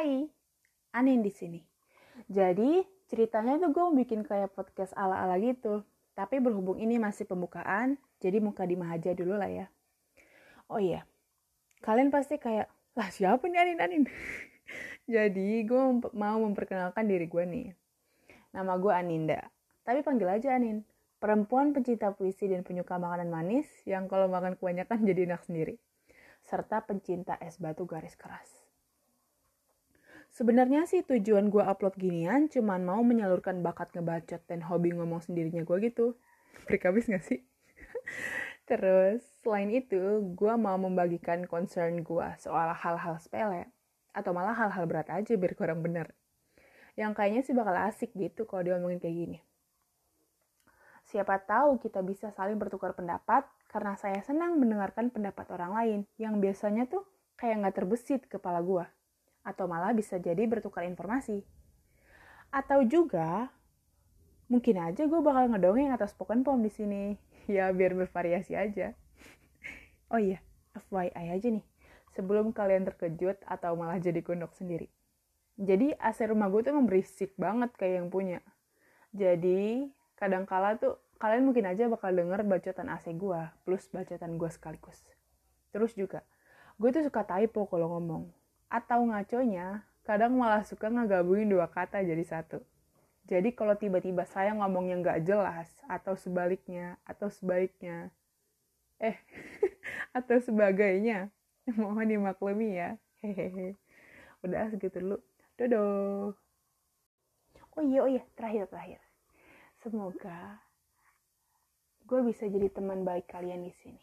Hai, Anin di sini. Jadi, ceritanya tuh gue bikin kayak podcast ala-ala gitu. Tapi berhubung ini masih pembukaan, jadi muka di aja dulu lah ya. Oh iya, kalian pasti kayak, lah siapa nih Anin Anin? jadi, gue mau memperkenalkan diri gue nih. Nama gue Aninda, tapi panggil aja Anin. Perempuan pencinta puisi dan penyuka makanan manis yang kalau makan kebanyakan jadi enak sendiri. Serta pencinta es batu garis keras. Sebenarnya sih tujuan gue upload ginian cuman mau menyalurkan bakat ngebacot dan hobi ngomong sendirinya gue gitu. Break habis gak sih? Terus, selain itu, gue mau membagikan concern gue soal hal-hal sepele. Atau malah hal-hal berat aja biar kurang bener. Yang kayaknya sih bakal asik gitu kalau diomongin kayak gini. Siapa tahu kita bisa saling bertukar pendapat karena saya senang mendengarkan pendapat orang lain yang biasanya tuh kayak nggak terbesit kepala gue atau malah bisa jadi bertukar informasi. Atau juga mungkin aja gue bakal ngedongeng atas spoken poem di sini. Ya biar bervariasi aja. oh iya, FYI aja nih. Sebelum kalian terkejut atau malah jadi gondok sendiri. Jadi AC rumah gue tuh emang berisik banget kayak yang punya. Jadi kadang kala tuh kalian mungkin aja bakal denger bacotan AC gue plus bacotan gue sekaligus. Terus juga, gue tuh suka typo kalau ngomong. Atau ngaconya, kadang malah suka ngegabungin dua kata jadi satu. Jadi kalau tiba-tiba saya ngomong yang gak jelas, atau sebaliknya, atau sebaiknya, eh, atau sebagainya, mohon dimaklumi ya. Hehehe. Udah segitu dulu. Dodo. Oh iya, oh iya, terakhir, terakhir. Semoga gue bisa jadi teman baik kalian di sini.